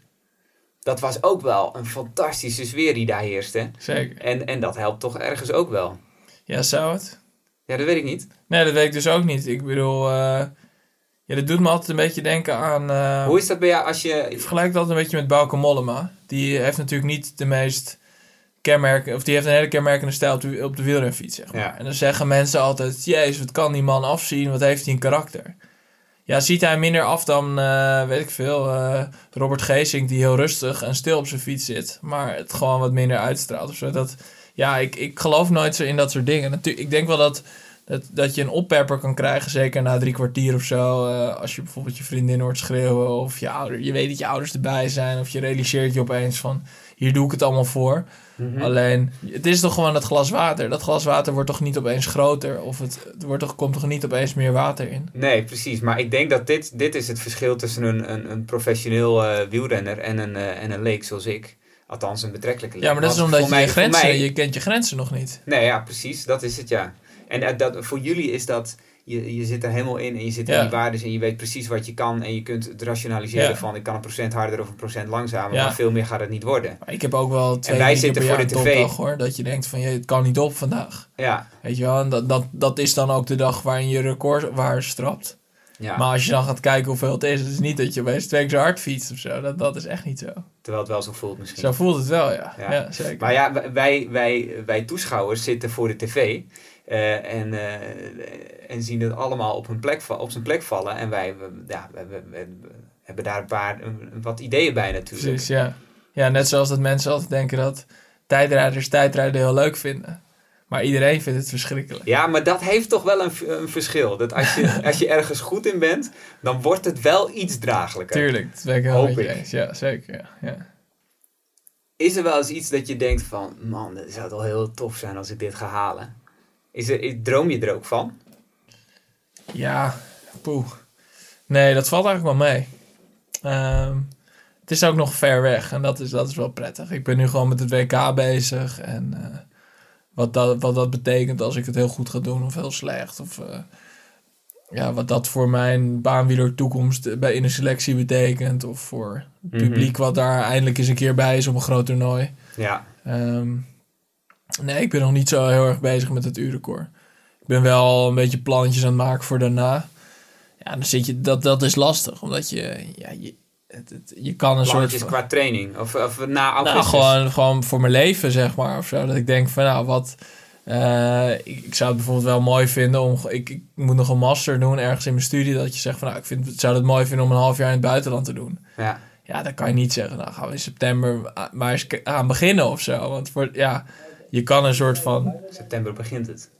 dat was ook wel een fantastische sfeer die daar heerste. Zeker. En, en dat helpt toch ergens ook wel. Ja, zou het? Ja, dat weet ik niet. Nee, dat weet ik dus ook niet. Ik bedoel, eh, ja, dat doet me altijd een beetje denken aan... eh, Hoe is dat bij jou als Ik je... vergelijk dat een beetje met Bauke Mollema. Die heeft natuurlijk niet de meest kenmerken... Of die heeft een hele kenmerkende stijl op de, op de wielrenfiets, zeg maar. Ja. En dan zeggen mensen altijd... Jezus, wat kan die man afzien? Wat heeft hij een karakter? Ja, ziet hij minder af dan, eh, weet ik veel... eh, Robert Geesink, die heel rustig en stil op zijn fiets zit. Maar het gewoon wat minder uitstraalt of zo. Dat, ja, ik, ik geloof nooit zo in dat soort dingen. Natuurlijk, ik denk wel dat... Dat, dat je een oppepper kan krijgen, zeker na drie kwartier of zo. eh, als je bijvoorbeeld je vriendin hoort schreeuwen. Of je, ouder, je weet dat je ouders erbij zijn. Of je realiseert je opeens van, hier doe ik het allemaal voor. Mhm. Alleen, het is toch gewoon dat glas water. Dat glas water wordt toch niet opeens groter? Of het, het wordt toch, komt toch niet opeens meer water in? Nee, precies. Maar ik denk dat dit, dit is het verschil tussen een, een, een professioneel eh, wielrenner en een, eh, en een leek zoals ik. Althans, een betrekkelijke leek. Ja, maar dat is omdat je mij- je voor grenzen, mij- je kent je grenzen nog niet. Nee, ja, precies. Dat is het, ja. En eh, dat, voor jullie is dat, je, je zit er helemaal in en je zit in die waardes en je weet precies wat je kan en je kunt het rationaliseren van ik kan een procent harder of een procent langzamer, maar veel meer gaat het niet worden. Maar ik heb ook wel twee wij drie keer zitten voor de tv. topdag hoor. Dat je denkt van, je, het kan niet op vandaag. Ja, Weet je wel, en dat, dat, dat is dan ook de dag waarin je record waar strapt. ja. Maar als je dan gaat kijken hoeveel het is, het is niet dat je opeens twee keer zo hard fietst of zo. Dat, dat is echt niet zo. terwijl het wel zo voelt misschien. Zo voelt het wel, ja. Ja. Ja, zeker. Maar ja, wij, wij, wij toeschouwers zitten voor de tv eh, en, eh, en zien het allemaal op, hun plek, op zijn plek vallen. En wij we, ja, we, we- hebben daar een paar wat ideeën bij natuurlijk. Precies, ja. Ja, net zoals dat mensen altijd denken dat tijdrijders tijdrijden heel leuk vinden. Maar iedereen vindt het verschrikkelijk. Ja, maar dat heeft toch wel een, een verschil. Dat als je, als je ergens goed in bent, dan wordt het wel iets draaglijker. Tuurlijk, dat ben ik heel Hoop ik. Ja, zeker. Ja. Ja. Is er wel eens iets dat je denkt van, man, het zou toch heel tof zijn als ik dit ga halen? Is er, is- droom je er ook van? Ja, poeh. Nee, dat valt eigenlijk wel mee. Ehm, het is ook nog ver weg en dat is, dat is wel prettig. Ik ben nu gewoon met het WK bezig en eh, wat, dat, wat dat betekent als ik het heel goed ga doen of heel slecht. Of eh, ja, wat dat voor mijn baanwieler toekomst bij in de selectie betekent. Of voor het Mhm. publiek wat daar eindelijk eens een keer bij is op een groot toernooi. Ja. Ehm, nee, ik ben nog niet zo heel erg bezig met het uurrecord. Ik ben wel een beetje plannetjes aan het maken voor daarna. Ja, dan zit je, dat, dat is lastig, omdat je, ja, je, het, het- je kan een soort Plannetjes van, qua training. Of, of na nou, augustus. gewoon, gewoon voor mijn leven, zeg maar, of zo. Dat ik denk van, nou, wat, eh, ik, ik zou het bijvoorbeeld wel mooi vinden om, ik, ik moet nog een master doen ergens in mijn studie, dat je zegt van, nou, ik vind, zou het mooi vinden om een half jaar in het buitenland te doen. Ja. Ja, dan kan je niet zeggen, nou gaan we in september maar eens aan beginnen of zo. Want voor, ja, je kan een soort van... September begint het.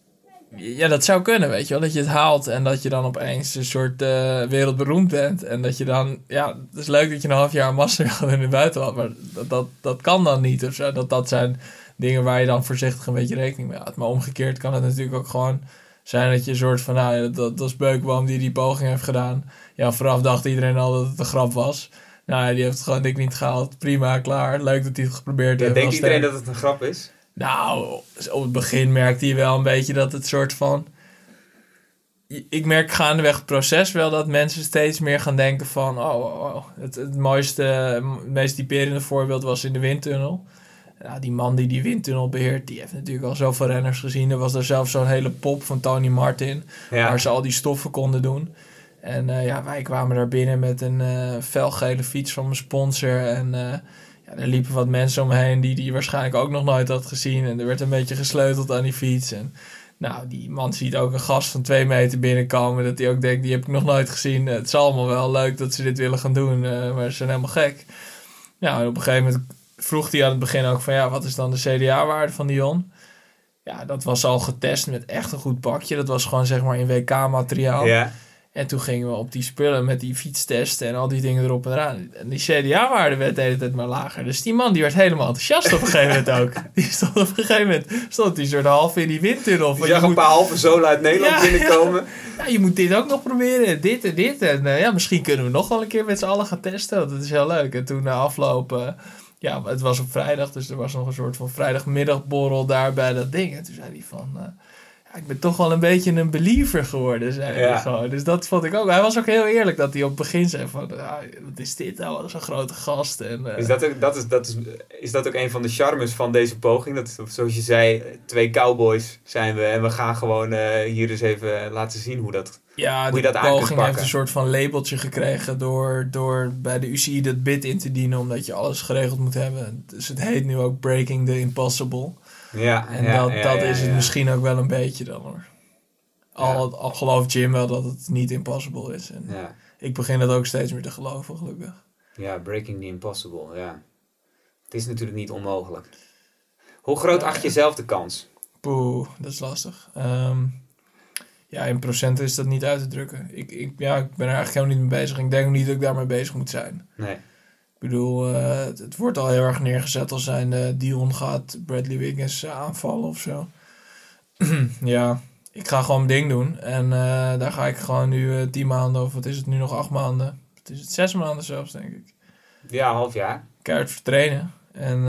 Ja, dat zou kunnen, weet je wel. Dat je het haalt en dat je dan opeens een soort eh, wereldberoemd bent. En dat je dan... Ja, het is leuk dat je een half jaar een master gaat in het buitenland. Maar dat, dat, dat kan dan niet of zo. Dat, dat zijn dingen waar je dan voorzichtig een beetje rekening mee houdt. Maar omgekeerd kan het natuurlijk ook gewoon zijn dat je een soort van... Nou, dat, dat is Beukboom die die poging heeft gedaan. Ja, vooraf dacht iedereen al dat het een grap was. Nou, die heeft het gewoon dik niet gehaald. Prima, klaar. Leuk dat hij het geprobeerd Ja, heeft. denkt iedereen dat het een grap is? Nou, op het begin merkte je wel een beetje dat het soort van... Ik merk gaandeweg het proces wel dat mensen steeds meer gaan denken van... Oh, oh, oh. Het, het mooiste, het meest typerende voorbeeld was in de windtunnel. Nou, die man die die windtunnel beheert, die heeft natuurlijk al zoveel renners gezien. Er was er zelfs zo'n hele pop van Tony Martin, Ja. waar ze al die stoffen konden doen. En eh, ja, wij kwamen daar binnen met een eh felgele fiets van mijn sponsor. En eh, er liepen wat mensen omheen die die waarschijnlijk ook nog nooit had gezien. En er werd een beetje gesleuteld aan die fiets. En nou, die man ziet ook een gast van twee meter binnenkomen. Dat hij ook denkt, die heb ik nog nooit gezien. Het is allemaal wel leuk dat ze dit willen gaan doen, eh, maar ze zijn helemaal gek. Nou, en op een gegeven moment vroeg hij aan het begin ook van... Ja, wat is dan de CDA-waarde van Dion? Ja, dat was al getest met echt een goed pakje. Dat was gewoon zeg maar in WK-materiaal. Ja. En toen gingen we op die spullen met die fietstesten en al die dingen erop en eraan. En die CDA-waarde werd de hele tijd maar lager. Dus die man die werd helemaal enthousiast op een gegeven moment ook. Die stond op een gegeven moment stond die soort half in die windtunnel. Je van, zag je een moet- paar halve zolen uit Nederland Ja, binnenkomen. ja, je moet dit ook nog proberen. en Dit en dit. En eh, ja, misschien kunnen we nog wel een keer met z'n allen gaan testen. Want dat is heel leuk. En toen na afloop... eh, ja, het was op vrijdag. Dus er was nog een soort van vrijdagmiddagborrel daar bij dat ding. En toen zei hij van... eh, ik ben toch wel een beetje een believer geworden, zei Ja. gewoon. Dus dat vond ik ook. Hij was ook heel eerlijk dat hij op het begin zei van... ah, wat is dit nou? Wat is een grote gast. En, eh, Is dat, ook, dat is, dat is, is dat ook een van de charmes van deze poging? Dat, zoals je zei, twee cowboys zijn we en we gaan gewoon eh, hier eens even laten zien hoe dat... Ja, Hoe de je dat poging heeft een soort van labeltje gekregen door, door bij de UCI dat bid in te dienen, omdat je alles geregeld moet hebben. Dus het heet nu ook Breaking the Impossible. Ja, En ja, dat, ja, dat is het misschien ook wel een beetje dan hoor. Al, al gelooft Jim wel dat het niet impossible is. En. Ik begin dat ook steeds meer te geloven, gelukkig. ja, Breaking the Impossible, ja. Het is natuurlijk niet onmogelijk. Hoe groot acht je zelf de kans? Poeh, dat is lastig. Ehm, ja, in procenten is dat niet uit te drukken. Ik, ik, ja, ik ben er eigenlijk helemaal niet mee bezig. Ik denk ook niet dat ik daarmee bezig moet zijn. Nee. Ik bedoel, eh, het, het wordt al heel erg neergezet als zijn Dion gaat Bradley Wiggins eh, aanvallen of zo. ja, ik ga gewoon mijn ding doen. En eh, daar ga ik gewoon nu tien maanden, of wat is het nu nog, acht maanden. Wat is het, zes maanden zelfs, denk ik. Ja, half jaar. Keihard voor trainen. En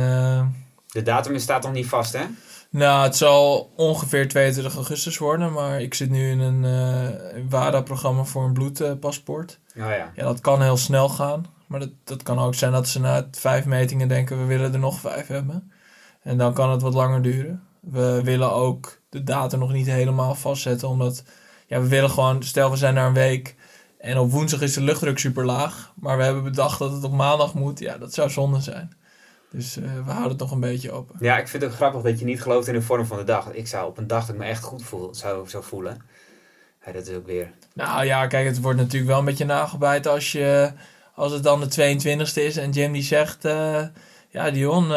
De datum staat nog niet vast, hè? nou, het zal ongeveer 22 augustus worden. Maar ik zit nu in een eh WADA-programma voor een bloedpaspoort. Oh ja. Ja, dat kan heel snel gaan. Maar dat, dat kan ook zijn dat ze na vijf metingen denken, we willen er nog vijf hebben. En dan kan het wat langer duren. We willen ook de data nog niet helemaal vastzetten, omdat ja, we willen gewoon, stel we zijn daar een week en op woensdag is de luchtdruk super laag, maar we hebben bedacht dat het op maandag moet. Ja, dat zou zonde zijn. Dus eh, we houden het nog een beetje open. Ja, ik vind het ook grappig dat je niet gelooft in de vorm van de dag. Ik zou op een dag dat ik me echt goed voel, zou, zou voelen. Ja, dat is ook weer... Nou ja, kijk, het wordt natuurlijk wel een beetje nagebijt als, je, als het dan de 22e is en Jim die zegt... eh, ja, Dion, eh,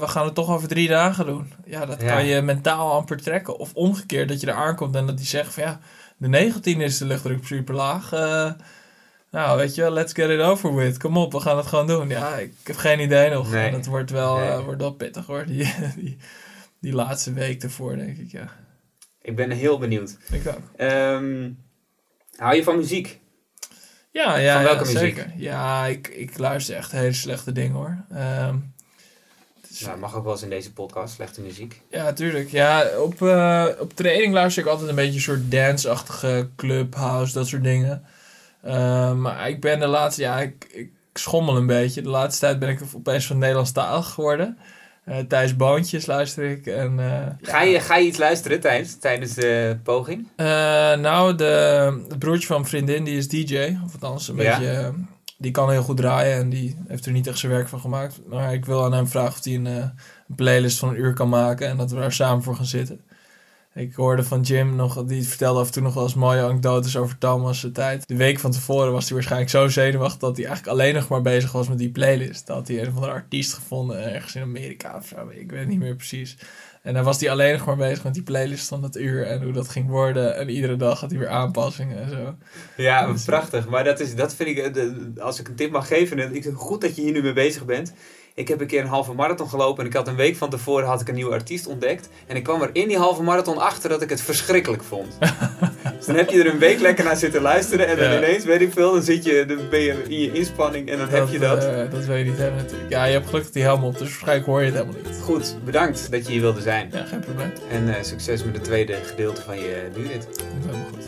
we gaan het toch over drie dagen doen. Ja, dat Ja. kan je mentaal amper trekken. Of omgekeerd, dat je er aankomt en dat die zegt van ja, de 19e is de luchtdruk super laag. Eh, nou, weet je wel, let's get it over with. Kom op, we gaan het gewoon doen. Ja, ik heb geen idee nog. Nee. Het wordt wel, Nee. wordt wel pittig hoor, die, die, die laatste week ervoor, denk ik. Ja, Ik ben heel benieuwd. ik ook. Ehm, hou je van muziek? Ja, ja, Van welke ja, muziek? zeker. Ja, ik, ik luister echt hele slechte dingen hoor. Ehm, het is- Nou, mag ook wel eens in deze podcast, slechte muziek. ja, tuurlijk. Ja, op, eh, op training luister ik altijd een beetje een soort dance-achtige club, house, dat soort dingen. Ehm, maar ik ben de laatste, ja, ik, ik schommel een beetje. De laatste tijd ben ik opeens van Nederlandstalig geworden. Eh Thijs Boontjes luister ik. En, eh, Ga je, ga je iets luisteren tijdens, tijdens de poging? Eh, nou, de, het broertje van mijn vriendin, die is DJ. Of althans, een Ja? beetje... Die kan heel goed draaien en die heeft er niet echt zijn werk van gemaakt. Maar ik wil aan hem vragen of hij een, een playlist van een uur kan maken. En dat we daar samen voor gaan zitten. Ik hoorde van Jim nog, die vertelde af en toe nog wel eens mooie anekdotes over Thomas' tijd. De week van tevoren was hij waarschijnlijk zo zenuwachtig dat hij eigenlijk alleen nog maar bezig was met die playlist. Dat had hij een of andere artiest gevonden ergens in Amerika of zo, ik weet het niet meer precies. En dan was hij alleen nog maar bezig met die playlist van dat uur en hoe dat ging worden. En iedere dag had hij weer aanpassingen en zo. Ja, Dus, prachtig. Maar dat, is, dat vind ik, eh, de- als ik een tip mag geven, en ik, goed dat je hier nu mee bezig bent. Ik heb een keer een halve marathon gelopen en ik had een week van tevoren had ik een nieuwe artiest ontdekt. En ik kwam er in die halve marathon achter dat ik het verschrikkelijk vond. dus dan heb je er een week lekker naar zitten luisteren en dan Ja. ineens, weet ik veel, dan, zit je, dan ben je in je inspanning en dan heb je dat. eh, dat wil je niet hebben natuurlijk. Ja, je hebt gelukkig die helm op, dus waarschijnlijk hoor je het helemaal niet. Goed, bedankt dat je hier wilde zijn. Ja, geen probleem. En eh, succes met het tweede gedeelte van je duurrit. Komt helemaal goed.